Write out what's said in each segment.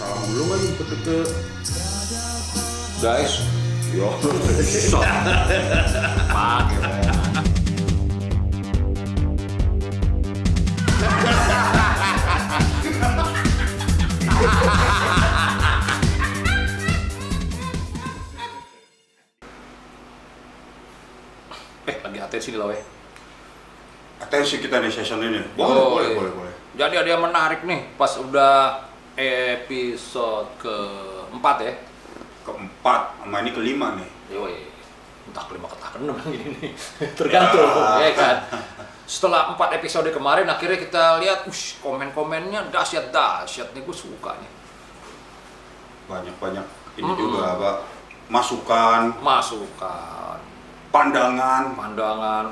Salam dulu kan deket-deket. Guys, Yo. pakai Eh, lagi atensi nih lah, weh. Atensi kita di session ini. Oh, Boleh, boleh, iya. boleh, boleh. Jadi ada yang menarik nih pas udah episode keempat ya. Keempat, sama ini kelima nih. Yoi. Entah kelima ketah keenam gini nih. Tergantung, ya kan. Setelah empat episode kemarin akhirnya kita lihat, ush, komen-komennya dahsyat dahsyat nih gue suka nih. Banyak-banyak ini Mm-mm. juga apa masukan, Masukan, pandangan. pandangan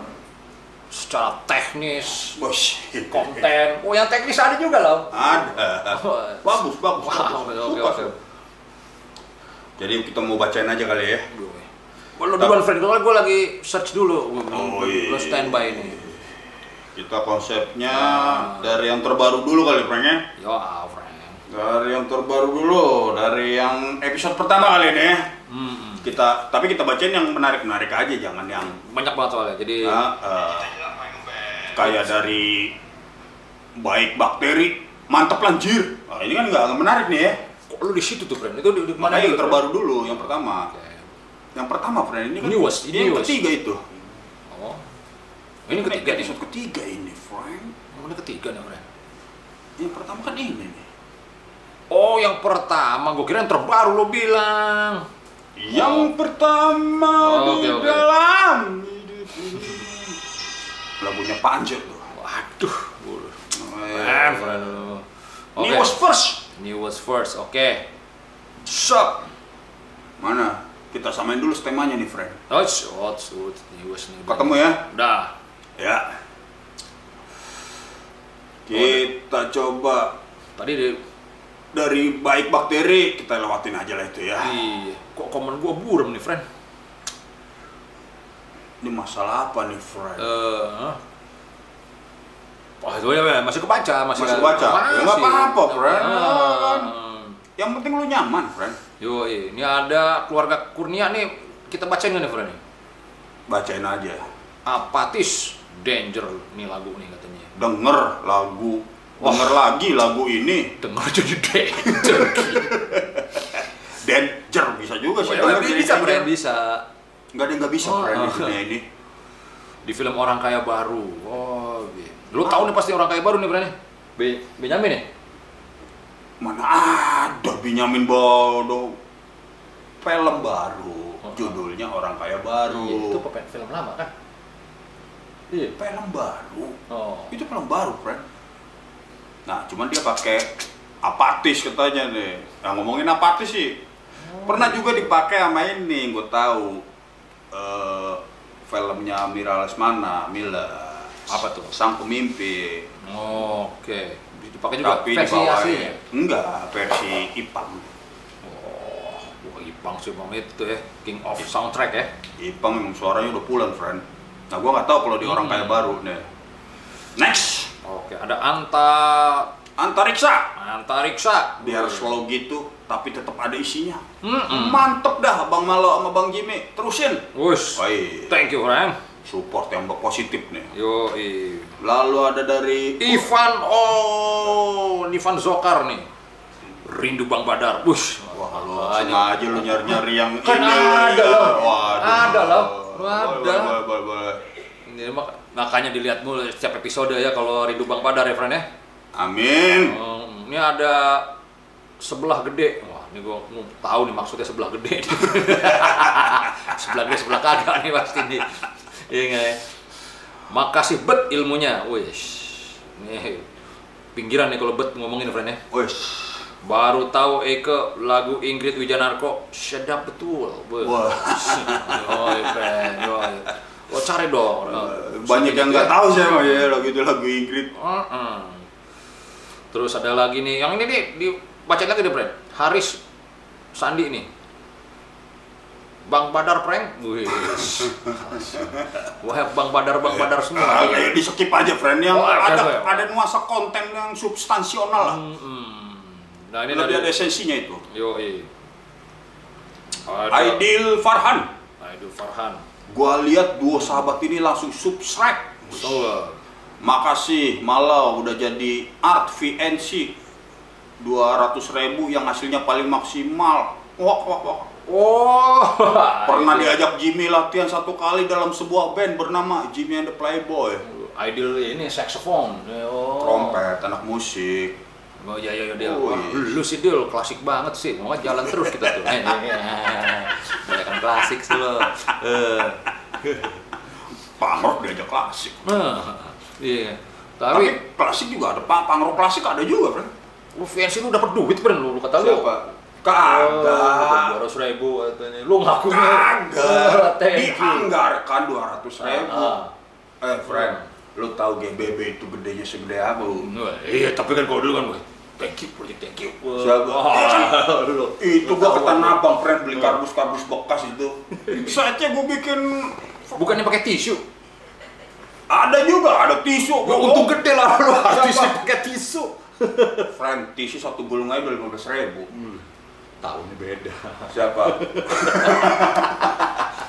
secara teknis, Bos. konten. Oh yang teknis ada juga loh. Ada. Bagus, bagus, Wow, bagus. Suka, oke. suka. Jadi kita mau bacain aja kali ya. Lo duluan friend, soalnya gue lagi search dulu. Oh, iya. Lo standby nih. Kita konsepnya Ah. dari yang terbaru dulu kali, Frank ya. Yo, friend. Dari yang terbaru dulu, dari yang episode pertama kali ini ya. Hmm, Kita, tapi kita bacain yang menarik-menarik aja, jangan yang banyak banget soalnya. Jadi ah, eh, kayak dari baik bakteri, mantep lanjir. Nah, ini kan nggak menarik nih ya. kok lu di situ tuh friend? Itu di, di mana yang terbaru dulu, yang pertama. Oke. Yang pertama, friend, ini kan Newest, ini yang ketiga itu. Oh. Ini ketiga nih. episode ketiga ini, Frank. Ini ketiga nih, friend. Yang pertama kan ini nih. Oh, yang pertama, gue kira yang terbaru lo bilang. Yang pertama Oh, di oke. dalam hidup ini. Lagunya Panjer tuh. Waduh, bulu. Eh, Friend, friend. Oke. Ini was first. New was first, oke. Sup. Mana? Kita samain dulu temanya nih, friend. Oh, shot, shoot. New was nih. Ketemu ya? Udah. Ya. Kita coba Tadi di, dari baik bakteri kita lewatin aja lah itu ya. iya. Kok komen gue buram nih, friend? Ini masalah apa nih, friend? Eh, Wah, itu ya, masih kebaca, masih, Masih kebaca? Ya, nggak apa-apa, friend. Ah. Yang penting lu nyaman, friend. Yo, ini ada keluarga Kurnia nih. Kita bacain nggak nih, friend? Bacain aja. Apatis Danger nih lagu nih katanya. Denger lagu, denger lagi lagu ini. Dengar jadi Danger. Danger bisa juga sih. Oh, denger ya, jadi bisa, friend, bisa. Nggak ada yang nggak bisa, Oh, di dunia ini. Di film Orang Kaya Baru. Oh, gitu. Lu tahu nih pasti Orang Kaya Baru nih, friend? nih? Be Benyamin nih? Mana ada Benyamin Bodo film baru, Oh. judulnya Orang Kaya Baru. Iya, itu film lama kan? Iya. film baru. Oh. Itu film baru, friend. Nah, cuman dia pakai apatis katanya nih. Nah, ngomongin apatis sih. Pernah juga dipakai sama ini, gue tahu. eh filmnya Mira Lesmana, Mila. Apa tuh? Sang Pemimpi. Oke. Dipakai juga Tapi versi dibawain- aslinya. Enggak, versi Ipang. Oh, wah Ipang sih Bang itu ya, King of Soundtrack ya. Ipang memang suaranya udah pulang, friend. Nah, gue nggak tahu kalau di orang Hmm. kaya baru nih. Next, Oke, ada Anta antariksa. Antariksa. Biar slow gitu, tapi tetap ada isinya. Hmm. Mantep dah, Bang Malo sama Bang Jimmy. Terusin. Wush. Woi, Thank you, Frank. support yang positif nih. Yo, Lalu ada dari Ivan oh, Ivan Zokar nih. Rindu Bang Badar. Wush. Wah, lu sengaja lu nyari-nyari yang Kan ini. ada loh. Ada loh. Ada. boleh, boleh, boleh, boleh. Ini mak- makanya dilihat mulu setiap episode ya kalau Rindu Bang Badar ya, Fran ya. Amin. Hmm, ini ada sebelah gede. Wah, ini gua mau tahu nih maksudnya sebelah gede. sebelah gede sebelah kagak nih pasti nih. Iya nggak ya? Makasih bet ilmunya. Wih. Nih pinggiran nih kalau bet ngomongin friend ya. Wes. Baru tahu Eke lagu Ingrid Wijanarko sedap betul. Wah. Yoi, friend. Yoi. Oh, cari dong. Banyak yang nggak tahu sih emang ya lagu itu lagu Ingrid. Heeh. Terus ada lagi nih, yang ini nih dibacain lagi deh, Friend. Haris Sandi nih. Bang Badar prank. Wih. Wah, Bang Badar, Bang Badar semua. Kayak di skip aja friend yang Oh, ada oke. ada nuansa konten yang substansional lah. Hmm, Nah, ini lebih ada esensinya itu. Yo, Ada Aidil Farhan. Aidil Farhan. Gua lihat dua sahabat ini langsung subscribe. Betul. Makasih Malau udah jadi Art VNC 200 ribu yang hasilnya paling maksimal. Wah, wah, wah. Oh, Pernah Aidil. diajak Jimmy latihan satu kali dalam sebuah band bernama Jimmy and the Playboy. Aidil ini saxophone. Oh. Trompet, anak musik. Oh iya iya iya Dil. Oh, iya. lu sih Dil, klasik banget sih. Mau jalan terus kita tuh. Eh, eh, eh. Banyak kan klasik sih lo. Rock diajak klasik. Nah, iya. Tapi, Tapi, klasik juga ada, Pak. Punk rock klasik ada juga, Bro. lu fancy lu dapet duit kan lu, lu kata lu. Kagak. Dua ratus ribu katanya. Lu ngakunya. Kagak. Thank you. Dianggarkan 200 ribu. Ah. Eh, friend, lu tahu GBB itu gedenya segede apa? Wah, Iya, tapi kan kalau dulu kan, wah, thank you, project thank you. Siapa? lu. Itu gua ke Tanah lu. Abang, friend, beli kardus-kardus bekas itu. Saatnya gua bikin Bukannya pakai tisu? Ada juga, ada tisu. Gua- untung gede lah lu habis pakai tisu. Friend, tisu satu gulung aja udah 15 ribu. Tahu nih beda. Siapa?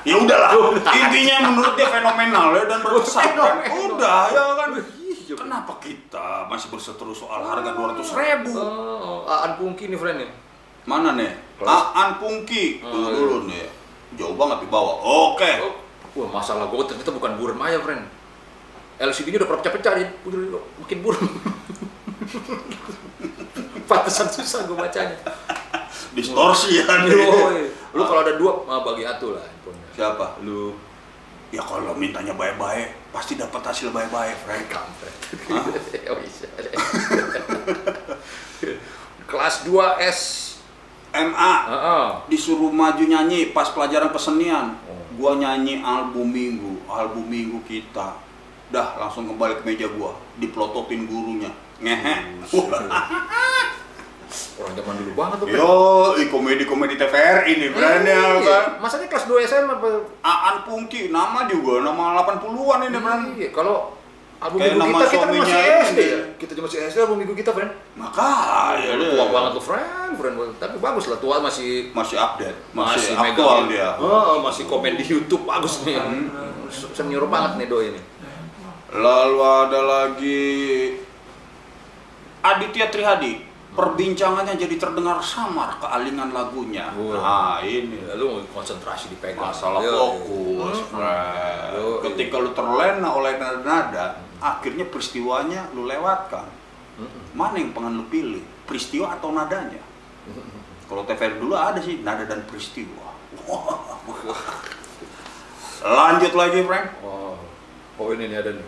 ya udahlah, intinya menurut dia fenomenal ya dan berkesan kan. Udah ya kan. Iya, Kenapa kita masih berseteru soal harga 200 ribu? Oh, Aan Pungki nih friend nih. Mana nih? Aan Pungki. Oh, Tunggu iya. dulu nih. Jauh banget di bawah. Oke. Wah masalah gue ternyata bukan buram aja friend. LCD-nya udah pernah pecah-pecah udah makin buram. Pantesan susah gue bacanya. Distorsi ya nih. Lu kalau ada dua, mah bagi atu lah handphonenya. Siapa? Lu Ya kalau mintanya baik-baik, pasti dapat hasil baik-baik, Frank. kampret. Oh, deh. Kelas 2S. MA Heeh. disuruh maju nyanyi pas pelajaran kesenian. Oh. Gua nyanyi album minggu, album minggu kita. Dah langsung kembali ke meja gua, diplototin gurunya. Ngehe. Orang zaman dulu banget tuh. Yo, i komedi-komedi TVR ini brandnya Iya. kan. Masanya kelas 2 SMA apa? Aan Pungki, nama juga, nama 80-an ini brand. Iya, kalau album Kayak minggu kita, kita kan masih. SD ya. Kita masih SD album minggu kita, friend. Makanya Lu deh. tua banget tuh, friend, friend. Tapi bagus lah, tua masih Masih update, masih, megang. aktual dia. Oh, masih komen di YouTube bagus nih. Senior banget nih doi ini. Lalu ada lagi Aditya Trihadi. Perbincangannya jadi terdengar samar kealingan lagunya. Wah. Nah, ini Ya, lu konsentrasi dipegang. masalah Yo, fokus. Hmm. Fred. Yo, Ketika lu terlena oleh nada-nada, akhirnya peristiwanya lu lewatkan. Mm-mm. Mana yang pengen lu pilih? Peristiwa atau nadanya? Kalau TVR dulu ada sih nada dan peristiwa. Lanjut lagi, Frank. Oh, oh ini nih ada nih.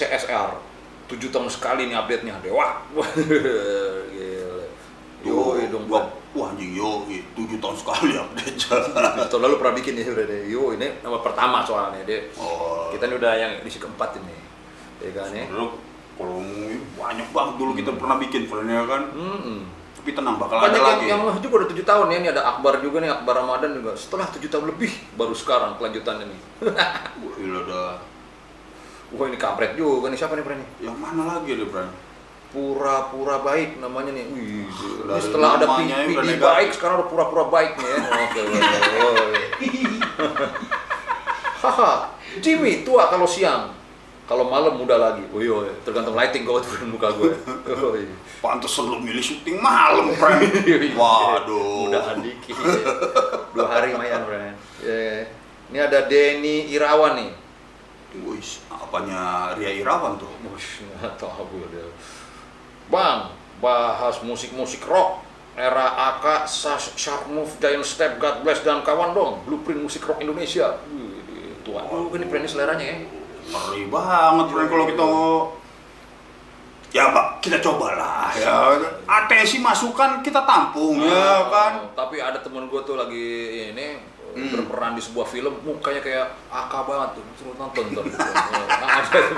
CSR. 7 tahun sekali nih update-nya. Dewa. Yo, dong. gua, wah anjing yo, tujuh tahun sekali update. Tahun lalu pernah bikin nih udah deh. Yo, ini nama pertama soalnya dia. oh, Kita ini udah yang edisi keempat ini. Ya kan ya? Kalau banyak banget dulu kita pernah bikin friendnya kan. Hmm. Tapi tenang bakal Banyak ada yang, lagi. yang juga udah tujuh tahun ya. Ini ada Akbar juga nih, Akbar Ramadan juga. Setelah tujuh tahun lebih, baru sekarang kelanjutannya nih. Gila dah. Wah ini kampret juga nih. Siapa nih, Pren? Yang mana lagi deh, Bran? Pura-pura baik namanya nih. Wih, ini setelah ada PD baik, sekarang ada pura-pura baik nih ya. Oke. Haha, Jimmy tua kalau siang. Kalau malam muda lagi. Oh iya, tergantung lighting kau tuh muka gue. Oh, iya. Pantes lu milih syuting malam, Bran. Waduh. Mudahan dikit. Dua hari lumayan, Bran. Ya. Ini ada Denny Irawan nih. Wih, apanya Ria Irawan tuh? Wush, nggak tahu gue. Bang, bahas musik-musik rock era AK, Sash, Sharp Move, Giant Step, God Bless dan kawan dong. Blueprint musik rock Indonesia. Wih, tua juga nih brandnya seleranya ya. Ngeri banget, Bran, kalau kita Ya, Pak, kita cobalah ya. Atensi masukan kita tampung ya kan. Oh, Tapi ada temen gue tuh lagi ini Hmm. berperan di sebuah film mukanya kayak AK banget tuh suruh nonton tuh nah, ada tuh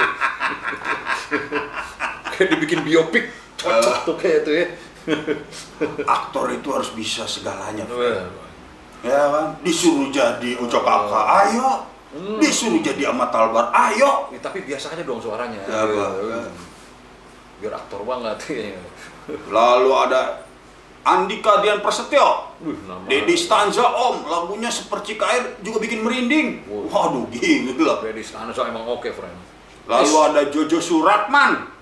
kayak dibikin biopik cocok tuh kayak tuh ya Aktor itu harus bisa segalanya. Wah. Ya kan? Disuruh jadi Ucok Kakak, ayo. Hmm. Disuruh jadi Ahmad Talbar, ayo. Ya, tapi biasa aja dong suaranya Ya, Pak. Iya, biar aktor banget Lalu ada Andika Dian Prasetyo. Dedi Stanza Om, lagunya sepercik air juga bikin merinding. Wow. Waduh, gila. Dedi Stanza emang oke, friend. Lalu ada Jojo Suratman,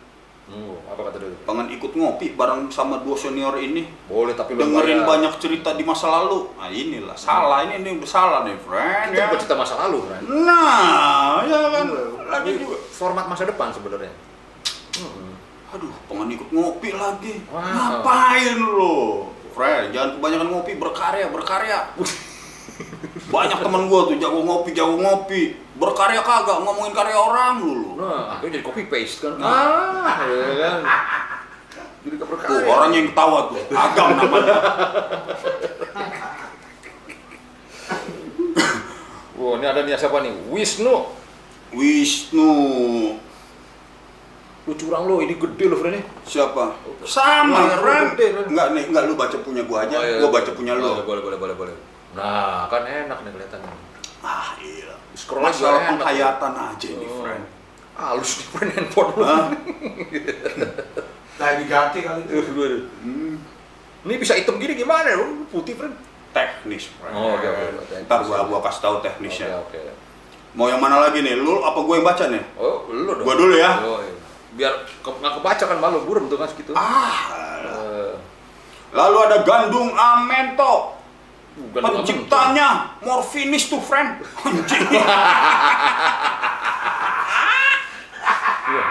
Oh, apa kata dia? pengen ikut ngopi bareng sama dua senior ini. Boleh tapi Dengerin bayar. banyak cerita di masa lalu. Nah inilah, salah. Ini, ini udah salah nih, friend. Kita Ya. cerita masa lalu, friend. Nah, ya kan. Lagi Ini juga. format masa depan sebenarnya. Mm-mm. Aduh, pengen ikut ngopi lagi. Wow. Ngapain lo? Fred, jangan kebanyakan ngopi, berkarya, berkarya. Banyak teman gua tuh jago ngopi, jago ngopi. Berkarya kagak, ngomongin karya orang dulu. Nah, akhirnya jadi copy paste kan. Nah. Ah, ya kan. Jadi Tuh, keberkarya. orang yang ketawa tuh, agam namanya. Wah, ini ada nih siapa nih? Wisnu. Wisnu. Lu curang lo, ini gede lo, friend. Siapa? Sama, Fred. Enggak nih, enggak lu baca punya gua aja, Oh, iya. gua baca punya lu. Boleh, boleh, boleh, boleh, boleh. Nah, kan enak nih kelihatannya. Ah, iya. Scroll aja Masalah enak. penghayatan aja nih, Oh. friend. Halus nih friend handphone lu. Lagi diganti kali itu. Hmm. Ini bisa hitam gini gimana lu? Putih, friend. Teknis, friend. Oh, oke, oke, oke. Ntar gua, gua kasih tahu teknisnya. Oke, oke. Mau yang mana lagi nih? Lu apa gue yang baca nih? Oh, lu dong. Gua dulu ya. Oh, iya. Biar ke, nggak kebaca kan malu burem tuh kan segitu. Ah. Eh, Lalu ada Gandung Amento. bukan Penciptanya Morfinis tuh, friend. Anjing.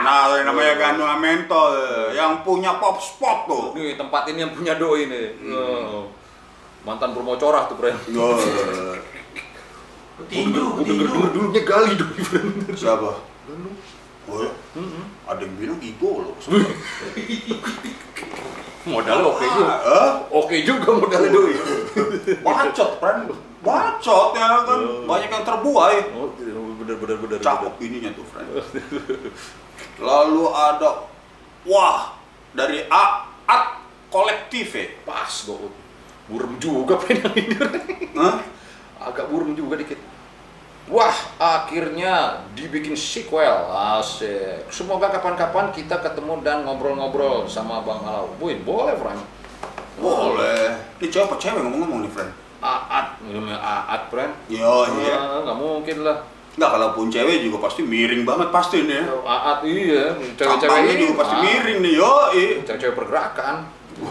nah, yang namanya Gandung Amento eh, yang punya pop spot tuh. Nih tempat ini yang punya doi nih. Hmm. Oh. Mantan promocorah tuh, friend. Oh, Tinju, Gue denger denger dulunya gali doi, friend. siapa? Oh, ya? ada yang bilang Igo loh. Modalnya oke juga. Eh? Oke juga modalnya doi. Bacot, friend. Bacot ya kan. Banyak yang terbuai. Oh, bener bener bener. cakep ininya tuh friend lalu ada wah dari A At kolektif ya Pas gue burem juga friend yang ini. Hah? Agak burem juga dikit. Wah, akhirnya dibikin sequel. Asik. Semoga kapan-kapan kita ketemu dan ngobrol-ngobrol sama Bang Alau. Wih, boleh, Frank. boleh ini apa cewek ngomong-ngomong nih friend Aat, namanya Aat, Frank. yo iya Ah, nggak mungkin lah. nggak kalaupun cewek juga pasti miring banget pasti nih Aat iya, cewek-cewek ini juga pasti ah, miring nih yo Cewek-cewek pergerakan.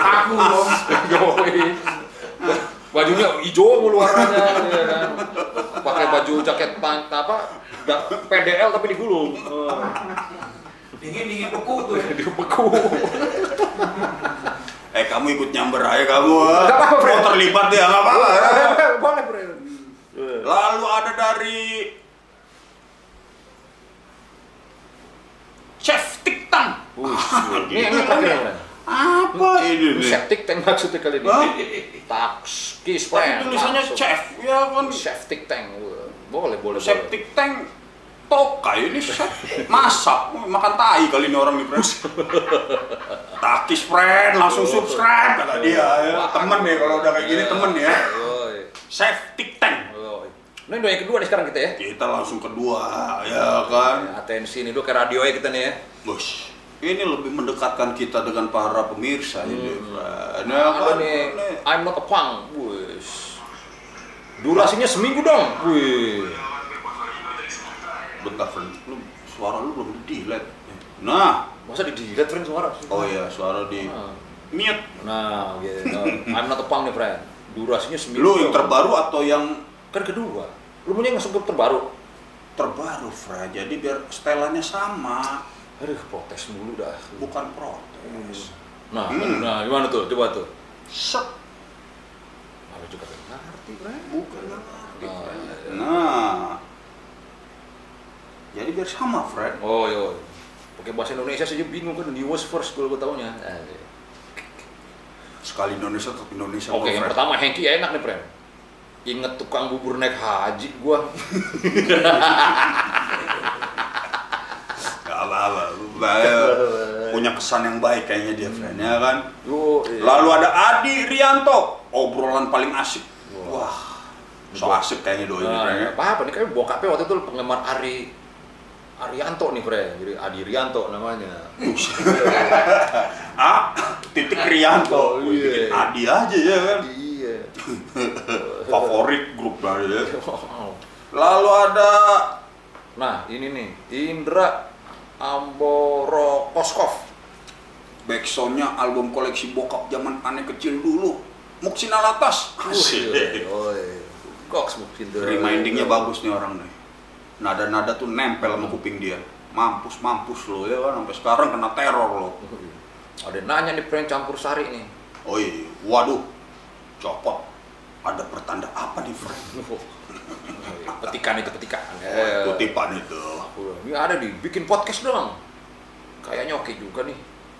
Aku dong. Yoi. Bajunya hijau mulu warnanya, ya kan. Pakai baju jaket pang apa? PDL tapi digulung. Oh, Dingin dingin beku tuh. Dibeku. eh kamu ikut nyamber aja kamu ah. Nggak apa-apa, mau terlibat ya nggak apa-apa Boleh, Bro. lalu ada dari Chef Tiktang Ini yang ini terakhir. Apa ini nih Septic tank maksudnya kali ini. Tax, friend. tulisannya langsung. chef, ya kan Septic tank. Boleh, boleh, boleh. septic tank toka ini chef masak makan tai kali ini orang nih friend takis friend langsung subscribe kata dia ya. temen nih kalau udah kayak gini temen ya septic tank. Nah, ini yang kedua nih sekarang kita ya. kita langsung kedua ya kan Atensi nih dulu ke radio ya kita nih ya. bos ini lebih mendekatkan kita dengan para pemirsa ini friend ya Ada kan nih. I'm not a punk. Wis. Durasinya seminggu dong. Wih. bentar friend lu suara lu belum di delete nah Masa di delete friend suara? oh iya suara di Nah. mute Nah, gitu. I'm not a punk nih, friend. Durasinya seminggu. lu yang dong. terbaru atau yang Kan kedua. Lu punya yang grup terbaru. terbaru Fra jadi biar setelannya sama Aduh, protes mulu dah. bukan protes Nah, Hmm. nah gimana tuh? Coba tuh. set Aku juga nggak ngerti, bukan Nah, nah jadi biar sama Fred Oh, yo. Pakai bahasa Indonesia saja bingung kan. Di was first kalau gue taunya. Eh, sekali Indonesia tetap Indonesia Oke, kok, yang Fred. pertama Hengki ya enak nih, friend. Ingat tukang bubur naik haji gua. Punya kesan yang baik kayaknya dia Fred ya kan iya. lalu ada Adi Rianto obrolan paling asik wah so asik kayaknya doi ini Nah, Fred ya. apa apa nih kayak bokapnya waktu itu penggemar Ari Arianto nih, Fre. Jadi Adi Rianto namanya. Ah, titik Rianto. Oh, iya. Adi aja ya kan. Iya. Favorit grup dari ya. Wow. Lalu ada Nah, ini nih, Indra Amboro Koskov. backsoundnya album koleksi bokap zaman aneh kecil dulu. Muksina Latas. Asik. Oh, Goks mungkin tuh. Remindingnya bagus nih orang nih. Nada-nada tuh nempel sama kuping dia. Mampus mampus lo ya kan sampai sekarang kena teror lo. Ada nanya nih prank campur sari nih. Oh iya, waduh, copot. Ada pertanda apa nih, Frank? petikan itu petikan. Oh, kutipan itu. Ini ada di bikin podcast dong. Kayaknya oke juga nih.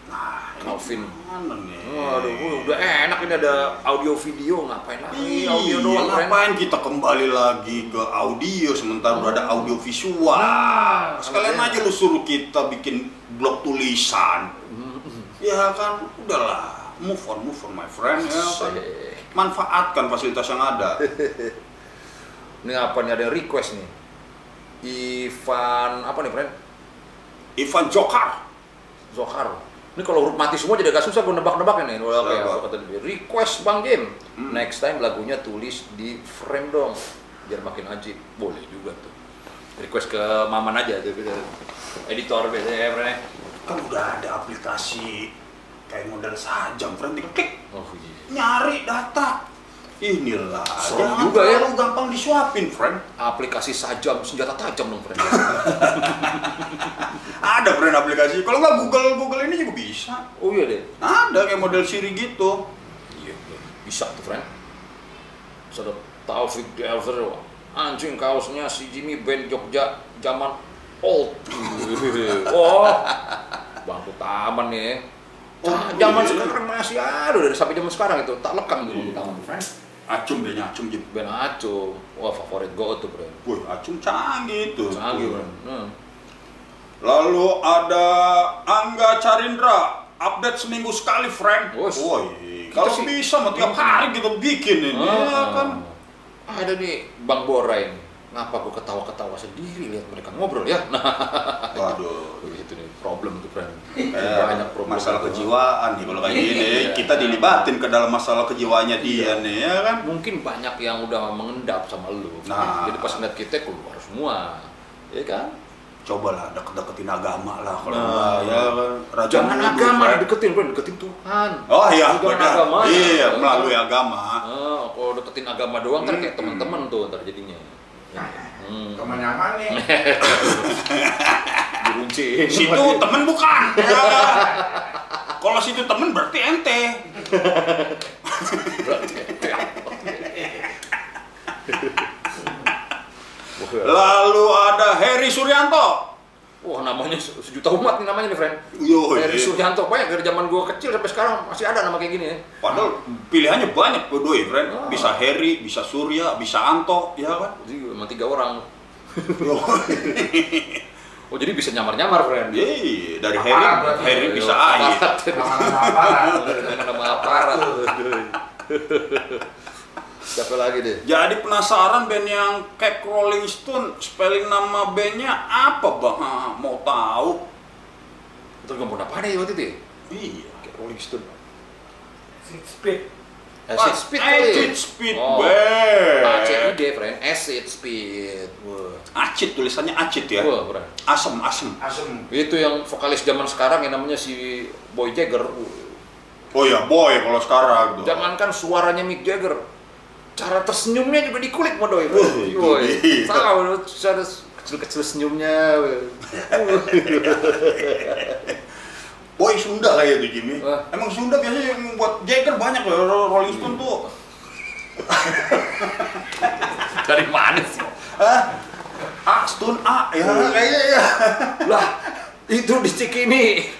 Nah, Calvin. Nih? Wuh, udah enak ini ada audio video ngapain lagi Iya, audio doang ngapain kita kembali lagi ke audio sementara udah ada audio visual. Nah, Sekalian aja lu suruh kita bikin blog tulisan. Ya kan, udahlah. Move on, move on my friend. Ya kan? Manfaatkan fasilitas yang ada. Ini apa nih ada yang request nih. Ivan apa nih friend? Ivan Jokar. Zohar. Ini kalau huruf mati semua jadi agak susah gue nebak-nebak ini. Oke, Siapa? apa kata dia? Request Bang Jim. Hmm. Next time lagunya tulis di frame dong. Biar makin ajib. Boleh juga tuh. Request ke Maman aja tuh. gitu. Editor biasanya ya, friend. Kan udah ada aplikasi kayak model sajam, friend. Diklik, Oh iya. Nyari data. Inilah, Serem jangan juga ya. terlalu gampang disuapin, friend. Aplikasi sajam senjata tajam dong, friend. Ada friend aplikasi. Kalau nggak Google Google ini juga bisa. oh iya deh. Ada kayak model Siri gitu. Iya, bisa tuh, friend. Sudah Taufik Delver, anjing kaosnya si Jimmy band Jogja zaman old. oh, bangku taman nih. Oh, zaman iya. sekarang masih ada dari sampai zaman sekarang itu tak lekang di bangku taman, friend. Acung deh, acung Jim. Band Aco, wah favorit gue tuh, friend. Wih, acung canggih tuh. Canggih, friend. Hmm. Lalu ada Angga Carindra, update seminggu sekali, friend. Woi, kalau sih- bisa mah tiap hari kita bikin ini, Ah, ya kan? Ada nih Bang Bora ini. Ngapa gue ketawa-ketawa sendiri lihat mereka ngobrol ya? Nah, Waduh, itu nih problem tuh friend. Eh, Banyak problem. masalah tuh. kejiwaan nih kalau kayak gini, Iya. kita dilibatin ke dalam masalah kejiwaannya dia nih, ya kan? Mungkin banyak yang udah mengendap sama lu. Nah. Jadi pas ngeliat kita keluar semua. Ya kan? Cobalah deket-deketin agama lah kalau Nah, enggak, ya kan? Raja Jangan agama friend. deketin, bro. Deketin Tuhan. Oh iya, Jangan benar. agama. Iya, melalui agama. Ah, kalau deketin agama doang kan kayak Hmm. teman-teman tuh ntar jadinya. Hmm. Teman yang mana nih? Diruncing. Situ temen bukan. Ya. Kalau situ temen berarti ente. Lalu ada Heri Suryanto. Wah namanya se- sejuta umat nih namanya nih friend. Yo, Dari iya. Suryanto banyak dari zaman gua kecil sampai sekarang masih ada nama kayak gini ya. Padahal pilihannya banyak tuh doi, friend. Ah. Bisa Heri, bisa Surya, bisa Anto, ya kan? Jadi emang tiga orang. Oh jadi bisa nyamar-nyamar friend. Yeay, dari. Heri Iya, bisa. Dengan nama aparat. Siapa lagi deh? Jadi penasaran band yang kayak Rolling Stone, spelling nama bandnya apa bang? Ah, mau tahu? Itu gak apa deh waktu itu ya? Iya. Kayak Rolling Stone. Six speed. Acid Speed kali. Acid Speed Oh. ACID friend, Acid Speed. Wah. Acid tulisannya acid ya. Wah, friend. Asem, asem. Asem. Itu yang vokalis zaman sekarang yang namanya si Boy Jagger. Oh ya, boy kalau sekarang tuh. Jangankan suaranya Mick Jagger, cara tersenyumnya juga dikulik mau doi. Wah, itu Woi, dia. tahu lu cara kecil-kecil senyumnya. Boy Sunda kayak itu Jimmy. Wah. Emang Sunda biasanya yang buat Jagger banyak loh Rolling Stone tuh. Dari mana sih? Hah? A, Stone A ya kayaknya ya. Lah, itu di Cikini.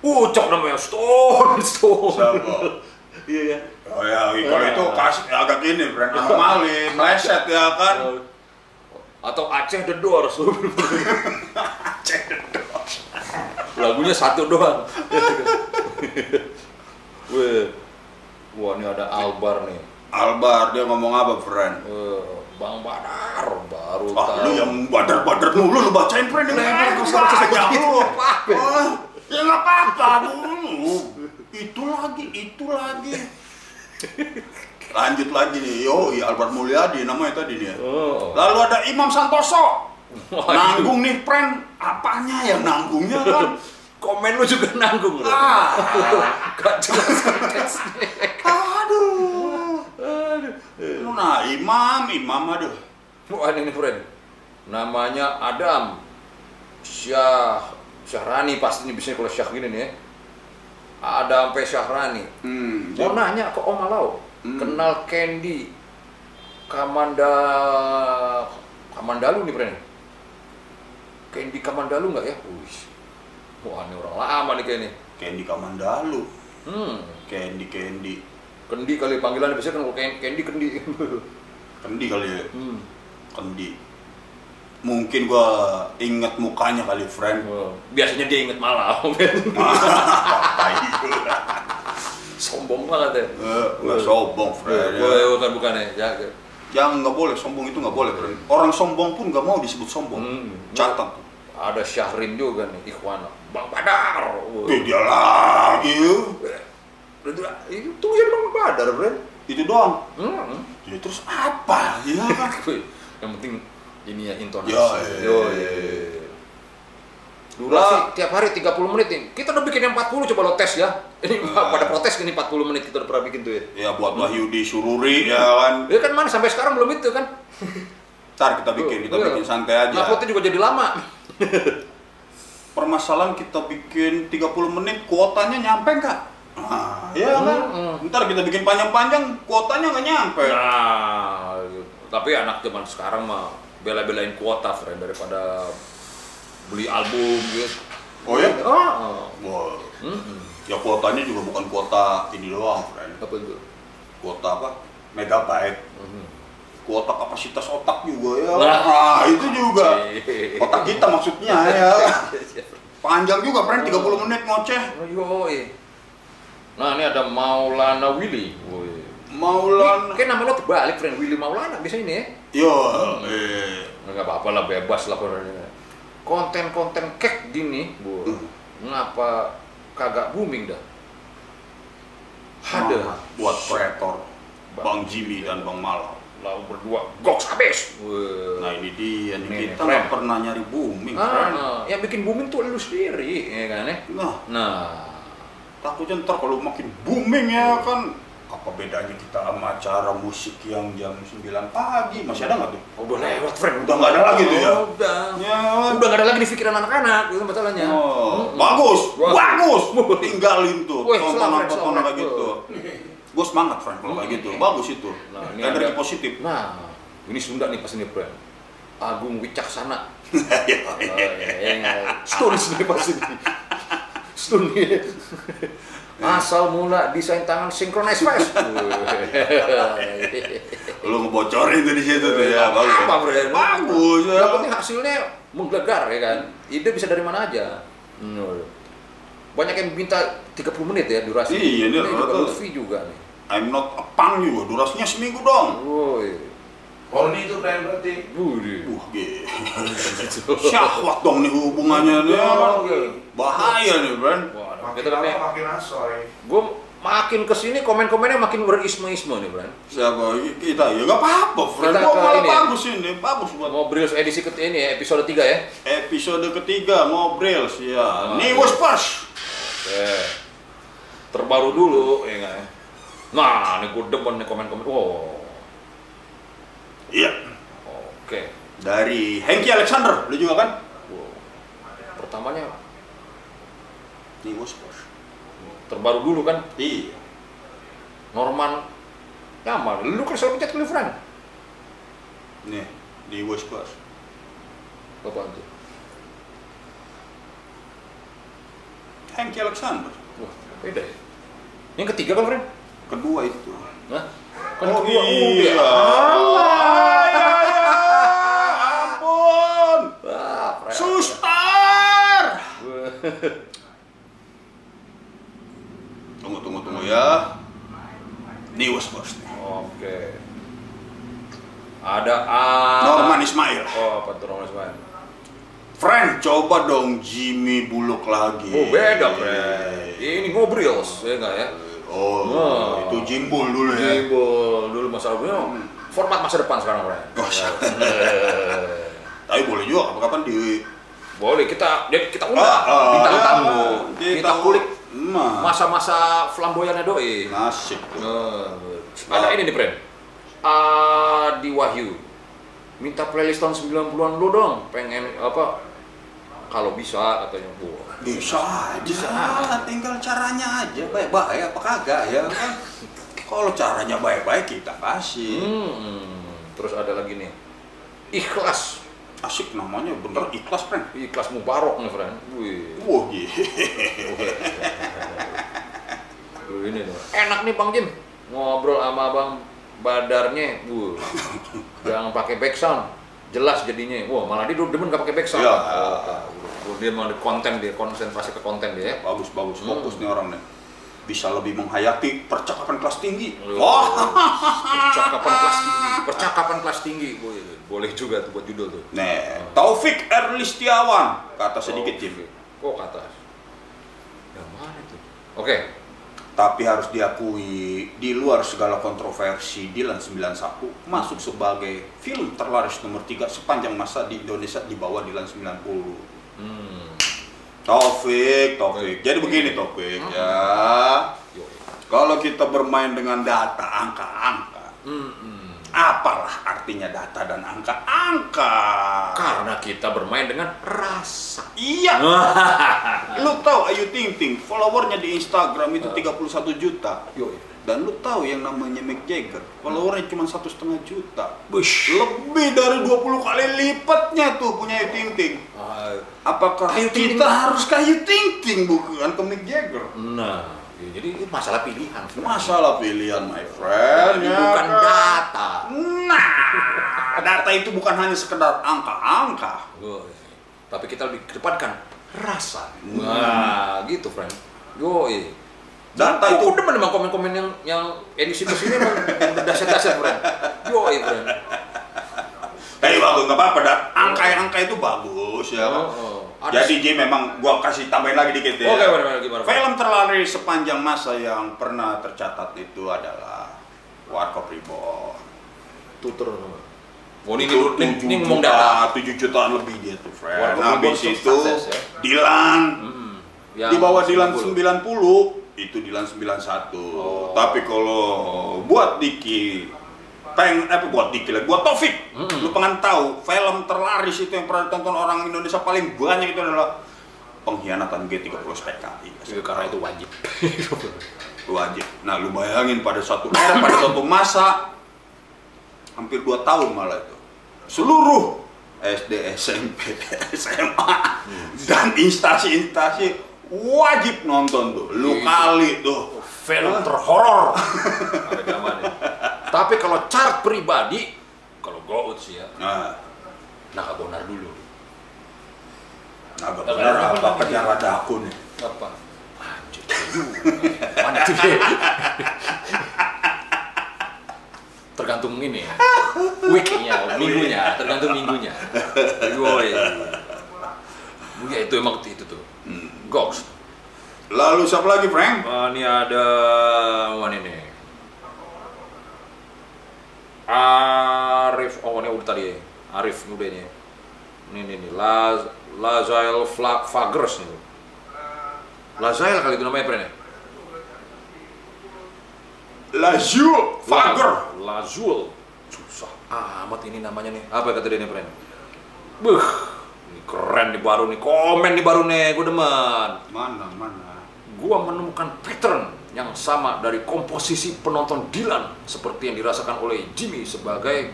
Ucok namanya Stone, Stone. Iya ya. Oh ya, kalau itu kasih agak gini, brand anomali, meleset ya kan. Atau Aceh The Doors. Lagunya satu doang. Weh. Wah, ini ada Albar nih. Albar dia ngomong apa, friend? Eh, Bang Badar baru Ah, tahu. lu yang badar-badar dulu lu bacain friend yang Nah, begitu, lu. Ah, Ya nggak apa-apa, Bu. Itu lagi, itu lagi. Lanjut lagi nih, yo, iya Albert Mulyadi namanya tadi nih. Oh. Lalu ada Imam Santoso. Nanggung nih, friend. Apanya yang nanggungnya kan? Komen lu juga nanggung lu. Ah, Gak jelas konteksnya. aduh. Nah, Imam, Imam aduh. Wah ini nih friend. Namanya Adam Syah Syahrani pasti ini bisa kalau Syah gini nih ya. Adam sampai Syahrani. Hmm, Mau nanya ke Om Malau, Hmm. kenal Candy Kamanda Kamandalu nih friend. Candy Kamandalu nggak ya? Wih. Wah ini orang lama nih kayaknya. Candy Kamandalu. Hmm. Candy, Candy. Kendi kali panggilan biasanya kan kalau Can- Candy Kendi. Kendi kali ya. hmm. Kendi. Mungkin gua inget mukanya kali, friend. Wah, Biasanya dia inget Malau. Tai. Sombong banget ya. Eh, nggak sombong, friend. Boleh ya. bukan bukan ya. Jaga. Yang nggak boleh sombong itu nggak boleh, friend. Orang sombong pun nggak mau disebut sombong. Hmm. Catat. Ada Syahrin juga nih, Ikhwan. Bang Badar. Eh, dia lagi. Itu jadi Bang Badar, bro. Itu doang. Hmm. Ya, terus apa? Ya kan? Yang penting ini ya intonasi. Ya, iya. Yo, iya. Durasi tiap hari 30 menit nih. Kita udah bikin yang 40 coba lo tes ya. Ini Ah. pada protes ini 40 menit kita udah pernah bikin tuh ya. Ya buat Wahyudi Sururi ya kan. Ya kan mana sampai sekarang belum itu kan. Ntar kita bikin, kita bikin santai aja. Uploadnya juga jadi lama. Permasalahan kita bikin 30 menit, kuotanya nyampe nggak? Nah, iya kan? Hmm. Ntar kita bikin panjang-panjang, kuotanya nggak nyampe. Nah, tapi anak zaman sekarang mah bela-belain kuota friend daripada beli album gitu. Oh ya? Oh. Wah, Hmm. ya kuotanya juga bukan kuota ini doang, friend. Apa itu? Kuota apa? Megabyte. Hmm. Kuota kapasitas otak juga ya. Nah. Nah, itu juga. Otak kita maksudnya ya. Panjang juga, friend. 30 menit ngoceh. Oh, yoi. Nah, ini ada Maulana Willy. Woi. Maulana. Kayak nama lo terbalik, friend. Willy Maulana biasanya ini ya. Yo, eh. Nggak apa-apa lah, bebas lah. Konten-konten kek gini, bu. Hmm. Ngapa kagak booming dah? Ada. Semangat buat kreator Bang Jimmy dan Bang Malau. Lalu berdua, goks habis. Nah ini dia nih Nih, kita nggak pernah nyari booming, Ah, friend. ah. yang bikin booming tuh lu sendiri, ya kan ya? Nah Nah, takutnya ntar kalau makin booming ya kan apa bedanya kita sama acara musik yang jam 9 pagi masih ada nggak tuh? udah lewat, friend. Udah nggak ada lagi tuh ya? Udah. Ya, Udah nggak ada lagi di pikiran anak-anak, itu masalahnya. Oh, Mm-mm. bagus, Bagus. bagus, tinggalin tuh Wih, tontonan selamat, tontonan selamat. kayak gitu. Gue semangat, friend, kalau kayak gitu, bagus itu. Nah, ini Energi ada- positif. Nah, ini Sunda nih pas ini, friend. Agung Wicaksana. Ya, Oh, iya, iya. Stun sini pas ini. Stun nih. Asal mula desain tangan synchronize fast. Lu ngebocorin tuh di situ tuh ya, bagus. Apa, friend? Bagus ya. Yang penting hasilnya menggelegar ya kan. Ide bisa dari mana aja. Hmm. Banyak yang minta 30 menit ya durasi. Iya, ini ini juga. Lutfi juga nih. I'm not a punk juga, durasinya seminggu dong. Woi. Poni itu keren berarti. Budi. Wah, gitu. Syahwat dong nih hubungannya nih. Oh, Bahaya nih, Makin kita makin asoy. gue makin ke sini komen-komennya makin berisme-isme nih, Bran. Siapa kita? Ya nggak apa-apa, friend. Kita malah ini ya. bagus ini, bagus buat Ngobrol edisi ke ini ya, episode 3 ya. episode ketiga ngobrol sih ya. Oh, Nih iya. was pas. Oke. Terbaru dulu, ya nggak ya? Nah, ini gue demen nih komen-komen. Oh, Iya. oke. Dari Hengki Alexander, lu juga kan? Wow. Pertamanya Nih was pas. terbaru dulu kan, Iya. Norman Nyaman, lu kan selalu pencet Cleveland. Nih, di was pas. Apa itu? Hengki Alexander. Wah, beda ya. Yang ketiga kan, friend? Kedua itu. Hah? Kan Oh kedua. iya. Alah. Ya, ya, ampun. Wah, friend. Suster. Tunggu, tunggu, tunggu ya. News bos. Oke. Ada A. Norman Ismail. Oh, apa tuh Norman Ismail? Friend, coba dong Jimmy Bullock lagi. Oh, beda, Fred. Ini ngobrils, ya enggak ya? Oh, Wah. itu Jimbul dulu ya. Jimbol dulu masa lalu format masa depan sekarang, Fred. Oh, Tapi boleh juga kapan-kapan di Boleh kita kita undang Ah, ah, bintang ya, tamu. kita Kita kulik Nah, masa-masa flamboyannya doi. nasib. Nah, ada ini nih, Fred. Adi Wahyu. Minta playlist tahun 90-an lu dong. Pengen apa? Kalau bisa katanya. Wah. Bisa aja, tinggal caranya aja baik-baik apa kagak ya kan. Kalau caranya baik-baik kita kasih. Hmm. Terus ada lagi nih. Ikhlas. Asik namanya bener ikhlas, friend. Ikhlas Mubarok nih, friend. Wih. Wah, iya. Wih, ini nih. Enak nih Bang Jim. Ngobrol sama Bang Badarnya. Wuh. Jangan pakai background. Jelas jadinya. Wah, malah dia demen gak pakai background. Iya. Oh, dia mau di konten dia, konsentrasi ke konten dia ya. bagus bagus fokus Hmm. nih orang nih. Bisa lebih menghayati percakapan kelas tinggi. Wah. Wah. Percakapan kelas tinggi. Percakapan kelas tinggi. Boleh, boleh juga tuh buat judul tuh. Nih, Taufik Erlistiawan kata sedikit Jim. Kok ke atas? Yang mana tuh? Oke. Tapi harus diakui, di luar segala kontroversi, Dilan 91 masuk sebagai film terlaris nomor 3 sepanjang masa di Indonesia di bawah Dilan 90. Hmm. Taufik, Taufik. Jadi begini Taufik ya. Yo. Kalau kita bermain dengan data, angka-angka, Hmm, hmm. Apalah artinya data dan angka-angka? Karena kita bermain dengan rasa. Iya. Lu tahu Ayu Ting Ting, followernya di Instagram itu 31 juta. Yo. Dan lu tahu yang namanya Mick Jagger, followernya cuma satu setengah juta. Bush. Lebih dari 20 kali lipatnya tuh punya Ayu Ting Ting. Apakah Ayu Ting kita Ting. harus ke Ayu Ting Ting bukan ke Mick Jagger? Nah, ya, jadi itu masalah pilihan. Masalah pilihan, my friend. Jadi ya bukan kan? data. Nah, data itu bukan hanya sekedar angka-angka. Woy. Tapi kita lebih kedepankan rasa. Nah, gitu, friend. Yo, Data itu udah demen emang komen-komen yang yang edisi ke sini emang yang dahsyat-dahsyat, friend. Yo, friend. Eh bagus nggak apa-apa dan angka yang angka itu bagus ya. kan? Oh, oh. Ada Jadi Ji memang gua kasih tambahin lagi dikit ya. Oke, gimana, gimana? Film terlaris sepanjang masa yang pernah tercatat itu adalah Warkop Reborn. tutur. Oh, ini, Itu ini, ini, ngomong data. tujuh jutaan lebih dia tuh, friend. Warkop Nah, Reborn habis sukses, itu ya. Dilan Hmm. di bawah Dilan 90. 90 itu Dilan 91. Oh. Tapi kalau buat Diki peng eh buat Diki lah, buat Taufik. Mm-mm. Lu pengen tahu film terlaris itu yang pernah ditonton orang Indonesia paling banyak itu adalah pengkhianatan G30 PKI. Iya, karena itu wajib. Wajib. Nah, lu bayangin pada suatu era pada suatu masa hampir 2 tahun malah itu. Seluruh SD, SMP, SMA dan instansi-instansi wajib nonton tuh. Lu Gitu. kali tuh. film terhoror tapi kalau chart pribadi kalau go sih ya. Nah, nah bonar dulu. Bener ada apa apa akun ya. apa? Anjir mana tuh dia tergantung ini ya. Weeknya minggunya. Tergantung minggunya. Yoi. ya itu emang itu tuh. Goks. Lalu siapa lagi, Frank? Ah, ini ada mana ini? Arif, oh ini udah tadi. Arif udah ini. Ini ini, ini. Laz, Lazael Fla, Fagres nih. Lazael kali itu namanya Pren ya? Lazio Fager. Lazul. Susah amat ini namanya nih. Apa kata dia nih Pren? Buh, ini keren nih baru nih. Komen nih baru nih, gue demen. Mana, mana? gua menemukan pattern yang sama dari komposisi penonton Dylan seperti yang dirasakan oleh Jimmy sebagai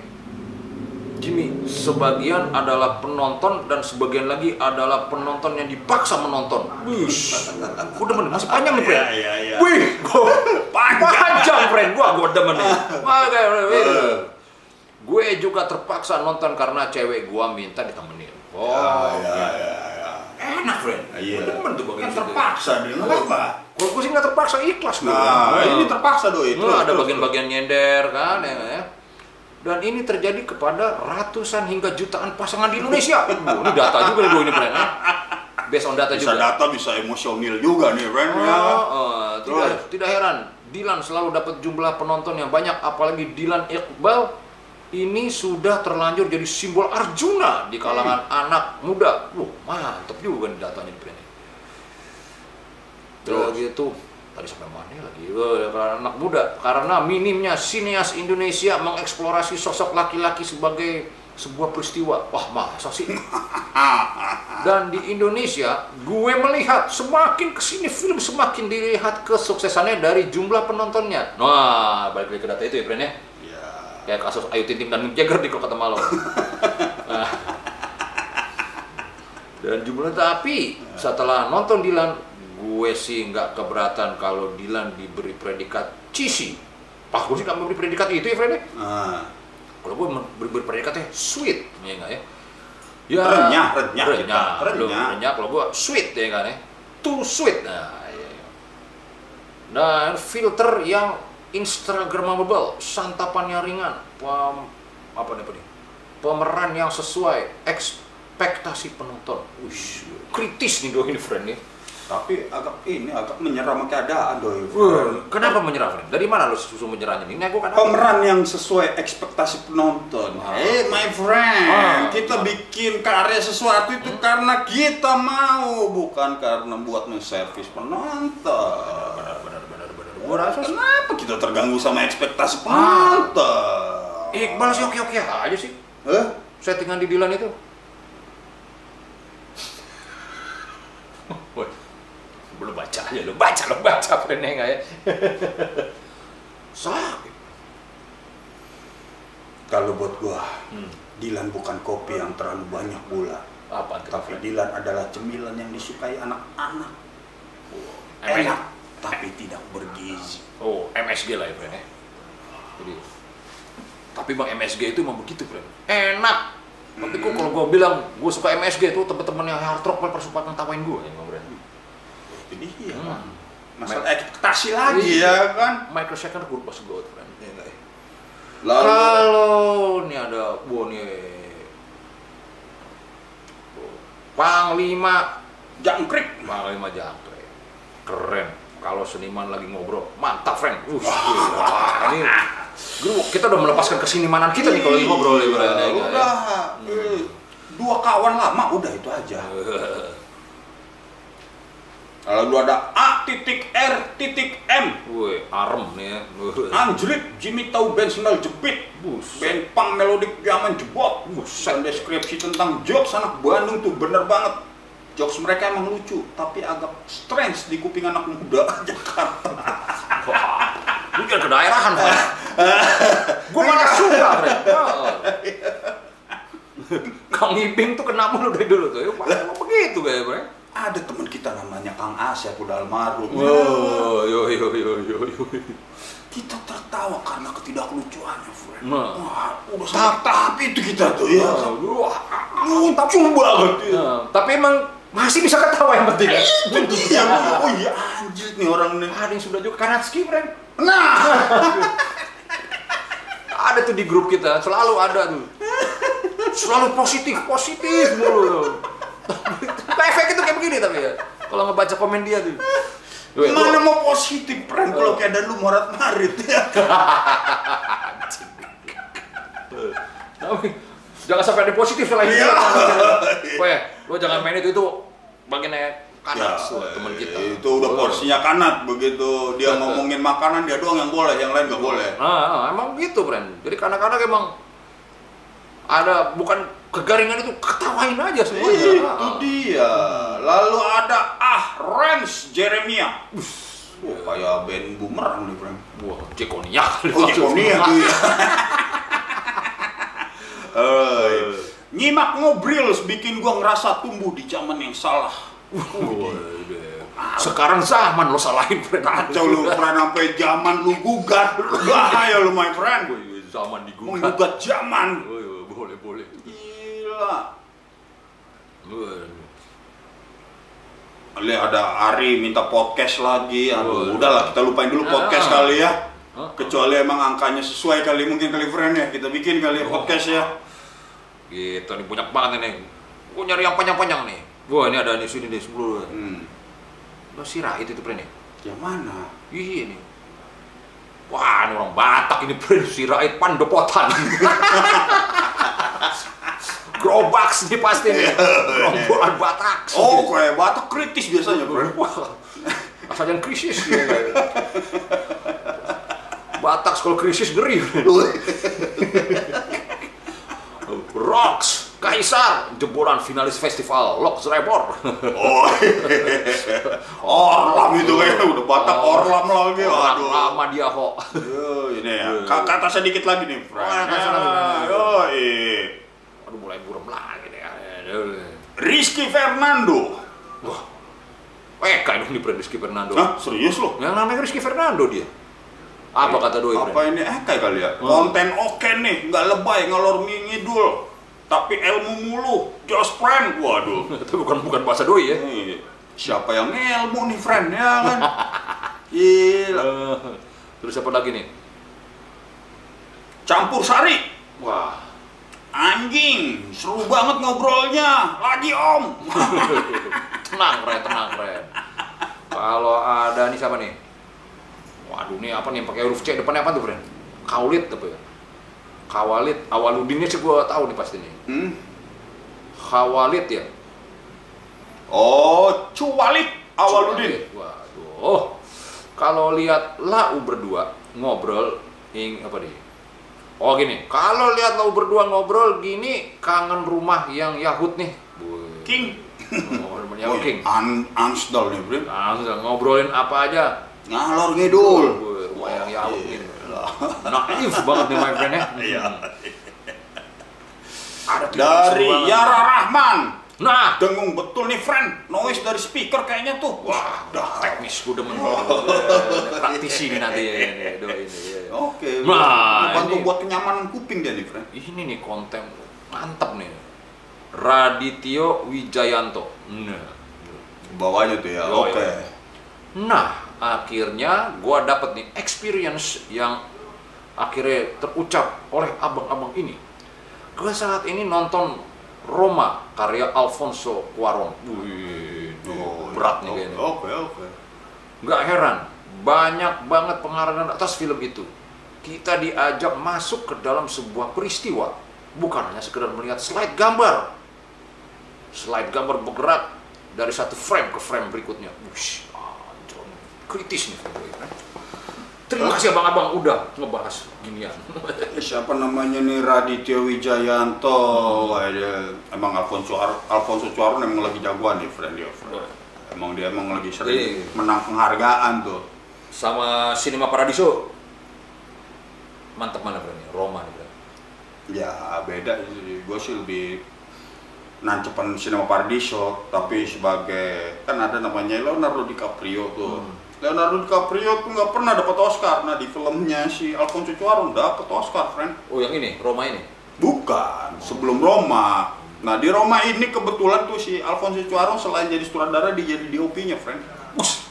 Jimmy sebagian adalah penonton dan sebagian lagi adalah penonton yang dipaksa menonton. Bush, gua demen masih panjang nih, friend. Iya, iya, iya. Wih, gua Panjang. friend. Gua gua demen nih. Gue juga terpaksa nonton karena cewek gua minta ditemenin. Oh, ya, ya, ya. Enak, friend. Iya. Gua demen tuh bagian Kan situ. terpaksa dia nggak apa. Kalau gue sih nggak terpaksa ikhlas gue. Nah, ini terpaksa doi. Nah, Terus, ada bagian-bagian nyender kan ya, ya. Dan ini terjadi kepada ratusan hingga jutaan pasangan di Indonesia. Wah, ini data juga nih gue ini friend. ya. Based on data. Bisa juga. data, bisa emosional juga nih, friend. Oh, ya. oh, tidak, Terus. tidak heran. Dilan selalu dapat jumlah penonton yang banyak, apalagi Dilan Iqbal ini sudah terlanjur jadi simbol Arjuna di kalangan anak muda. Wah, mantep juga nih datanya di friend. Terus gitu, tadi sampai mana lagi? Eh, karena anak muda, karena minimnya sinias Indonesia mengeksplorasi sosok laki-laki sebagai sebuah peristiwa. Wah, masa sih? Dan di Indonesia, gue melihat semakin ke sini film semakin dilihat kesuksesannya dari jumlah penontonnya. Nah, balik lagi ke data itu ya, friend ya. Ya. Kayak kasus Ayu Ting dan Mick Jagger di Kota Malau. Nah. Dan jumlah tapi setelah nonton Dilan, gue sih nggak keberatan kalau Dilan diberi predikat cheesy. Pak gue sih nggak memberi predikat itu ya, friend ya. Nah, Kalau gue memberi beri predikatnya sweet, ya enggak ya? Ya, Renyah, renyah renyah, renyah. renyah. Kalau gue sweet ya kan ya, too sweet. Nah, iya. Dan filter yang Instagramable, santapannya ringan, pem, apa nih, apa nih? Pemeran yang sesuai ekspektasi penonton. Wih, kritis nih doi ini friend nih. tapi agak ini agak menyerah sama keadaan doi. Kenapa menyerah friend? Dari mana lu susu menyerahnya nih? Ini aku kan Pemeran yang sesuai ekspektasi penonton. Ah. Eh, my friend, Ah. kita bikin karya sesuatu itu karena kita mau, bukan karena buat menservis penonton. Gua rasa Kenapa kita terganggu sama ekspektasi Ah. penonton? Iqbal sih oke-oke aja sih. Eh? settingan di Dilan itu. Belum baca aja lu, baca lu, baca friendnya nggak ya? Sakit. Kalau buat gua, Hmm. Dilan bukan kopi yang terlalu banyak gula. Apa? Tapi Dilan adalah cemilan yang disukai anak-anak. Enak, tapi tidak bergizi. Oh, MSG lah ya friend ya. Jadi, tapi bang MSG itu emang begitu friend. Enak. Tapi kok kalau gue bilang gue suka MSG itu temen-temen yang hard rock pada suka ngetawain gue ya bang friend. Jadi iya, Hmm. Masalah ekspektasi lagi Iya. ya kan. Michael Shaker gue pas gue friend. Iya nggak ya? Kalau Lalu nih ada nih Panglima jangkrik. Panglima Jangkrik keren kalau seniman lagi ngobrol mantap friend uh, gila. ini Guru, kita udah melepaskan kesenimanan kita nih kalau ngobrol ya, ya, Iya, ya. udah. eh, Dua kawan lama udah itu aja. Lalu ada A titik R titik M. Woi, arem nih ya. Anjrit, Jimmy tahu band sendal jepit. Buset. Band punk melodik zaman jebot. Buset. Deskripsi tentang jokes anak Bandung tuh bener banget. Jokes mereka emang lucu, tapi agak strange di kuping anak muda Jakarta. Lu jangan kedaerahan, Friend. Gue malah suka, Friend. Kang Ibing tuh kena mulu dari dulu tuh. Ya, emang begitu kayak, Friend. Ada teman kita namanya Kang Asep udah almarhum. Oh, yo yo yo yo yo. Kita tertawa karena ketidaklucuannya, friend. Nah. Wah, udah tahap itu kita tuh ya. Wah, Lucu banget ya. Nah, tapi emang masih bisa ketawa yang penting kan? Itu dia. Oh iya anjir nih orang nih. Ada yang sudah juga Kanatski, friend. Nah, Ada tuh di grup kita, selalu ada tuh. Selalu positif, positif mulu. Efek itu kayak begini tapi ya. Kalau ngebaca komen dia tuh. Weh, mana gua- mau positif, friend kalau kayak ada lu morat marit ya. Tapi jangan sampai ada positif Iya. itu. Weh, lo jangan main itu itu bagiannya kanan tuh, teman kita. Ya, Itu udah porsinya kanat begitu dia Betul. ngomongin makanan dia doang yang boleh, yang lain nggak boleh. Nah, emang gitu, friend. Jadi kadang-kadang emang ada bukan kegaringan itu ketawain aja semuanya. Itu Ah. dia. Lalu ada ah Rens Jeremia. Wah, kayak band bumerang nih, friend. Wah, Jekonia Oh, Jekonia tuh ya. Eh, nyimak ngobrils bikin gua ngerasa tumbuh di zaman yang salah. Sekarang zaman lo salahin, friend. Kacau lu, friend, sampai zaman lu gugat. Bahaya lu, my friend. Zaman digugat. Menggugat zaman. Boleh, boleh. Gila. Lihat ada Ari minta podcast lagi. Aduh, udahlah kita lupain dulu podcast Ah. kali ya. Hah? Kecuali emang angkanya sesuai kali mungkin kali friend ya. Kita bikin kali ya podcast ya. Gitu nih banyak banget ini. Gue nyari yang panjang-panjang nih. Wah ini ada nih sini nih 10 Hmm. Lo Sirait itu friend ya? Yang mana? Iya nih. Wah, ini orang Batak ini Prince Sirait Pandopotan. Grobaks nih pasti nih. Gerombolan Batak. Oh, kayak Batak kritis biasanya, bro. Wah, asal yang krisis dia. Batak sekolah krisis ngeri. Rocks, Kaisar, jebolan finalis festival Lok Rebor. Oh, Orlam itu kayaknya udah Batak Orlam lagi. Aduh. lama dia kok. Yo, ini ya. Ka- Kata sedikit lagi nih, friend. Oh. Ya, yoi. Aduh mulai buram lagi deh. Aduh. Rizky Fernando. Wah, eh kayak dong di Rizky Fernando. Hah, serius loh? Yang namanya Rizky Fernando dia. Apa kata doi Apa ini Ekai kali ya? Hmm. Konten oke nih, nggak lebay, ngalor ngidul. Tapi ilmu mulu, just friend. Waduh. Itu bukan bukan bahasa doi ya. Siapa yang ilmu nih, friend ya kan? Gila. Eh, Terus apa lagi nih? Campur sari. Wah, Anjing, seru banget ngobrolnya. Lagi om. tenang keren, tenang keren. Kalau ada nih siapa nih? Waduh nih apa nih yang pakai huruf C depannya apa tuh, friend? Kaulit apa ya? Kawalit, awaludinnya sih gua tahu nih pasti nih. Hmm. Khawalit ya? Oh, cualit awaludin. Waduh. Kalau lihat lau berdua ngobrol ing apa nih? Oh gini, kalau lihat lau berdua ngobrol gini kangen rumah yang Yahud nih. King. Oh, rumah Yahud King. An Ansdal nih, bro. Langsung ngobrolin apa aja. Ngalor ngidul. Wih, rumah yang Yahud nih. Naif banget nih my friend ya. Iya. Ada tuh Dari banget. Yara Rahman. Nah, Dengung betul nih, friend. Noise dari speaker kayaknya tuh. Wah, dah. teknis gue demen praktisi nih nanti ya ini doi ini. ya. Oke. Nah, bantu ini- buat kenyamanan kuping dia nih, friend. Ini nih konten mantap nih. Radityo Wijayanto. Nah, Bawahnya tuh ya. Oh, Oke. iya. nah akhirnya gua dapet nih experience yang akhirnya terucap oleh abang-abang ini. Gua saat ini nonton Roma karya Alfonso Cuarón. Wih, Oh, berat nih oke, kayaknya. Oke, oke. Nggak heran, banyak banget pengarahan atas film itu. Kita diajak masuk ke dalam sebuah peristiwa, bukan hanya sekedar melihat slide gambar. Slide gambar bergerak dari satu frame ke frame berikutnya. Wush, kritis nih. film ini. Terima kasih abang-abang udah ngebahas ginian. Siapa namanya nih Raditya Wijayanto? Hmm. Emang Alfonso Ar- Alfonso Cuaron emang lagi jagoan nih, friend dia. friend. Emang dia emang lagi sering Iya. menang penghargaan tuh. Sama Cinema Paradiso, mantep mana berani? Roma nih berani. Ya beda sih. Gue sih lebih nancepan Cinema Paradiso, tapi sebagai kan ada namanya Leonardo DiCaprio tuh. Hmm. Leonardo DiCaprio tuh nggak pernah dapat Oscar. Nah di filmnya si Alfonso Cuarón dapat Oscar, friend. Oh yang ini, Roma ini? Bukan, sebelum Roma. Nah di Roma ini kebetulan tuh si Alfonso Cuarón selain jadi sutradara dia jadi DOP-nya, friend. Us,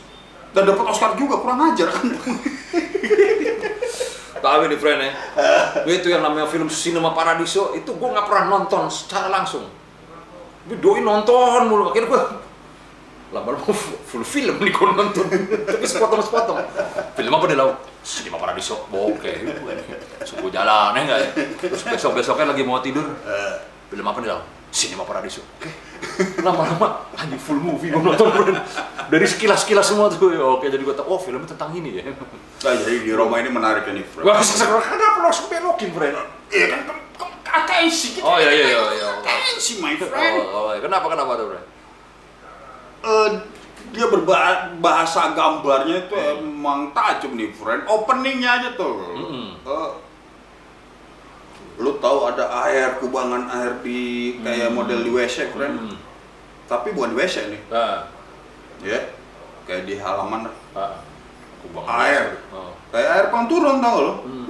dan dapat Oscar juga kurang ajar kan? Tahu nih friend ya, itu yang namanya film Cinema Paradiso itu gue nggak pernah nonton secara langsung. Gue doi nonton mulu, akhirnya gue lama-lama full film nih gue nonton, tapi sepotong-sepotong. Film apa deh lau? Cinema Paradiso, oke. Suku jalan ya nggak ya? Terus besok-besoknya lagi mau tidur, film apa nih lau? Cinema Paradiso. Oke. Lama-lama anjing full movie gue nonton. Dari sekilas-sekilas semua tuh. ya, Oke, jadi gue tahu oh filmnya tentang ini ya. Nah, jadi di Roma ini menarik ya nih, friend. Wah, sekarang kenapa lo harus belokin, friend? Iya kan, atensi kita. Oh iya iya iya. iya. Atensi, my friend. Oh, oh, iya. kenapa kenapa tuh, Bre? Eh, dia berbahasa gambarnya itu emang tajam nih, friend. Openingnya aja tuh. Mm-mm. Eh, lu tahu ada air kubangan air di kayak Hmm. model di WC, friend. Hmm. Tapi bukan di WC nih, Nah, ya. Kayak di halaman ah, aku bang Air. Oh. kayak air pang turun tau lo. Hmm.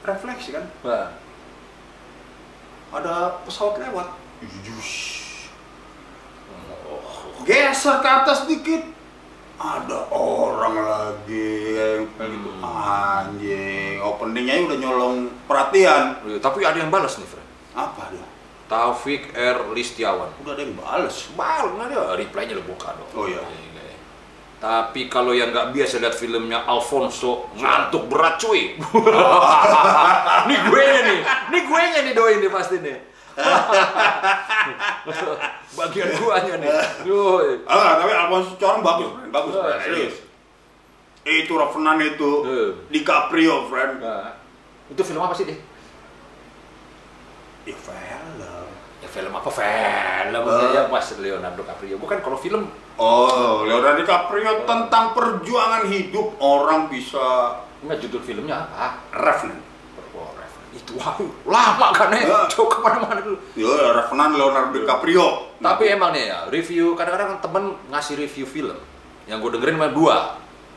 Refleksi kan. Nah, Ada pesawat lewat. geser ke atas dikit ada orang lagi yang kayak gitu anjing openingnya udah nyolong perhatian Iya, Tapi ada yang balas nih, Fred. apa dia Taufik R. Listiawan. udah ada yang bales Baru nggak ada reply-nya lo buka dong. Oh, iya. Tapi kalau yang nggak biasa lihat filmnya Alfonso ngantuk berat cuy. ini gue nya nih, ini gue nya nih doi nih pasti nih. Bagian guanya nih. Yoi. ah tapi Alfonso Cuarón bagus friend. bagus Ah, friend. serius itu Revenant itu Eh. DiCaprio friend Nah, itu film apa sih deh? ya film film apa? Film Eh. ya Mas Leonardo DiCaprio. Bukan kalau film Oh, Leonardo DiCaprio tentang perjuangan hidup orang bisa Enggak judul filmnya apa? Revenant. Oh, Revenant. Itu wow, lama kan ya? Ya. Coba ke mana-mana dulu. Ya, Revenant Leonardo DiCaprio. Tapi emang nih ya, review kadang-kadang temen ngasih review film yang gue dengerin cuma dua.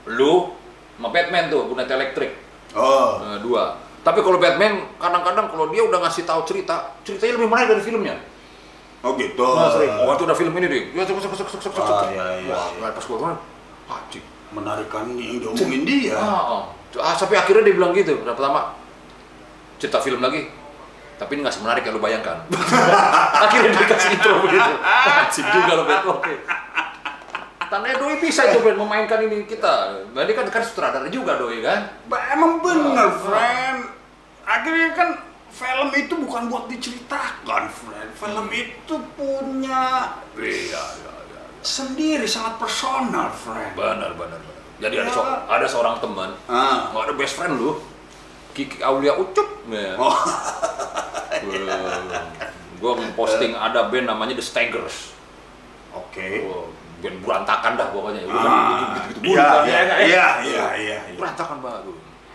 Lu sama Batman tuh, Gunat Elektrik. Oh, Nah, dua. Tapi kalau Batman kadang-kadang kalau dia udah ngasih tahu cerita, ceritanya lebih menarik dari filmnya. oh gitu. Nah, sering. Itu udah film ini deh. Ya, cek, cek, cek, cek, cek. Ah, iya, iya, Wah, iya. pas gue bilang, anjing. Menarikan yang diomongin dia. Ah, ah. Ah, sampai akhirnya dia bilang gitu. Pertama, cerita film lagi. Tapi ini nggak semenarik yang lu bayangkan. akhirnya dia kasih intro begitu. Anjing juga lo Bet. Oke. Tandanya Doi bisa itu Ben memainkan ini kita. Ini kan kan sutradara juga Doi kan. Ba- Emang bener, friend. Akhirnya kan film itu bukan buat diceritakan, friend. Film itu punya Iya, iya, iya. sendiri sangat personal, friend. Benar, benar, benar. Jadi ada, Ya. so- ada seorang teman, Ah. nggak ada best friend lu, Kiki Aulia Ucup. Ya. Oh, Gue posting ada band namanya The Staggers. oke. Oh, band berantakan dah pokoknya. Ah, gitu-gitu iya, kan, iya, ya, ya. iya, iya, iya, iya. Berantakan banget.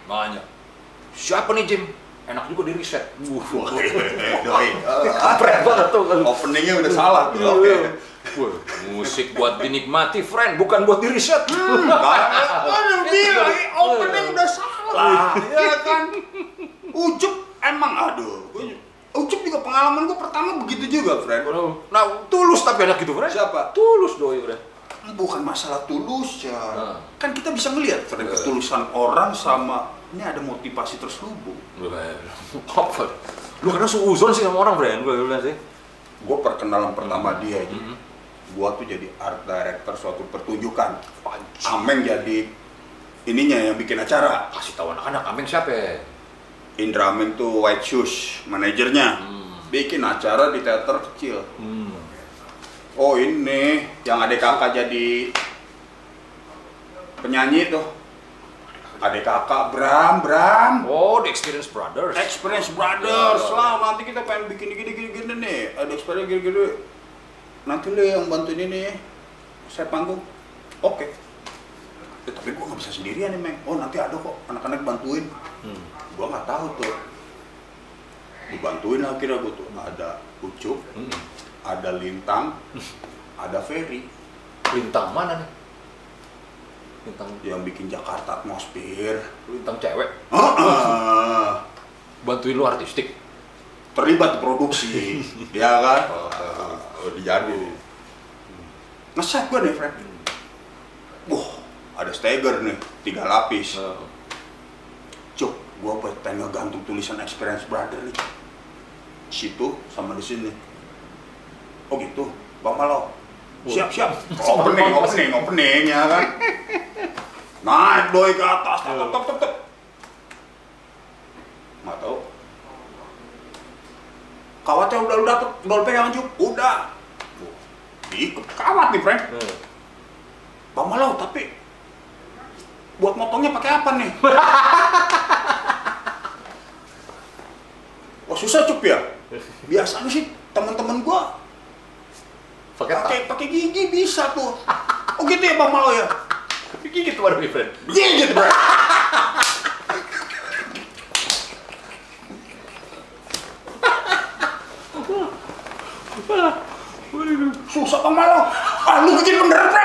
Makanya, siapa nih Jim? Enak juga di riset. Wuh, Doi. kampret banget tuh. Openingnya udah salah tuh. Oke. Wah, musik buat dinikmati, friend, bukan buat di riset. Aduh, bilang opening udah salah, ya kan? Ucup emang aduh. Ucup juga pengalaman gue pertama begitu juga, friend. Nah, tulus tapi enak gitu, friend. Siapa? Tulus doi, friend. Bukan masalah tulus ya. Ah. Kan kita bisa ngelihat friend ketulusan orang sama ini ada motivasi terselubung. Apa? Lu kadang suuzon sih sama orang, friend, gue bilang sih. Gue perkenalan pertama dia aja. Mhm. Gua tuh jadi art director suatu pertunjukan. Anjing. Ameng jadi ininya yang bikin acara. Kasih tahu anak-anak, Ameng siapa ya? Indra Ameng tuh White Shoes, manajernya. Hmm. Bikin acara di teater kecil. Hmm. Oh ini yang adik kakak jadi penyanyi tuh. Adik kakak Bram, Bram. Oh, The Experience Brothers. Experience Brothers lah, nanti kita pengen bikin gini gini gini nih. Ada experience gini gini. Nanti lu yang bantuin ini. Saya panggung. Oke. Eh, tapi gua nggak bisa sendirian nih, Meng. Oh, nanti ada kok anak-anak bantuin. Hmm. Gua nggak tahu tuh. Dibantuin akhirnya gua tuh. Ada Ucup, Hmm. ada Lintang, ada Ferry Lintang mana nih? Lintang yang bikin Jakarta atmosfer. lintang cewek. Heeh. Bantuin lu artistik. terlibat produksi, ya kan? Oh, dijadi. Ngeset gue nih, Fred. Wah, ada stagger nih, tiga lapis. Cuk, gua pengen ngegantung tulisan Experience Brother nih. Situ sama di sini. Oh gitu, Bang Malo. Siap, siap. Opening, opening, opening ya kan. Naik doi ke atas, tok tok tok tok. Nggak tahu. Kawatnya udah lu dapet, udah lu pegang Cuk? Udah. Diikut kawat nih, Frank. Bang Malo, tapi buat motongnya pakai apa nih? Wah susah cup ya. Biasanya sih teman-teman gua Pakai pakai pakai gigi bisa tuh. Oh gitu ya Bang Malo ya. Gigi gitu baru friend. Gigit bro. Susah Bang Malo. Ah lu bikin bener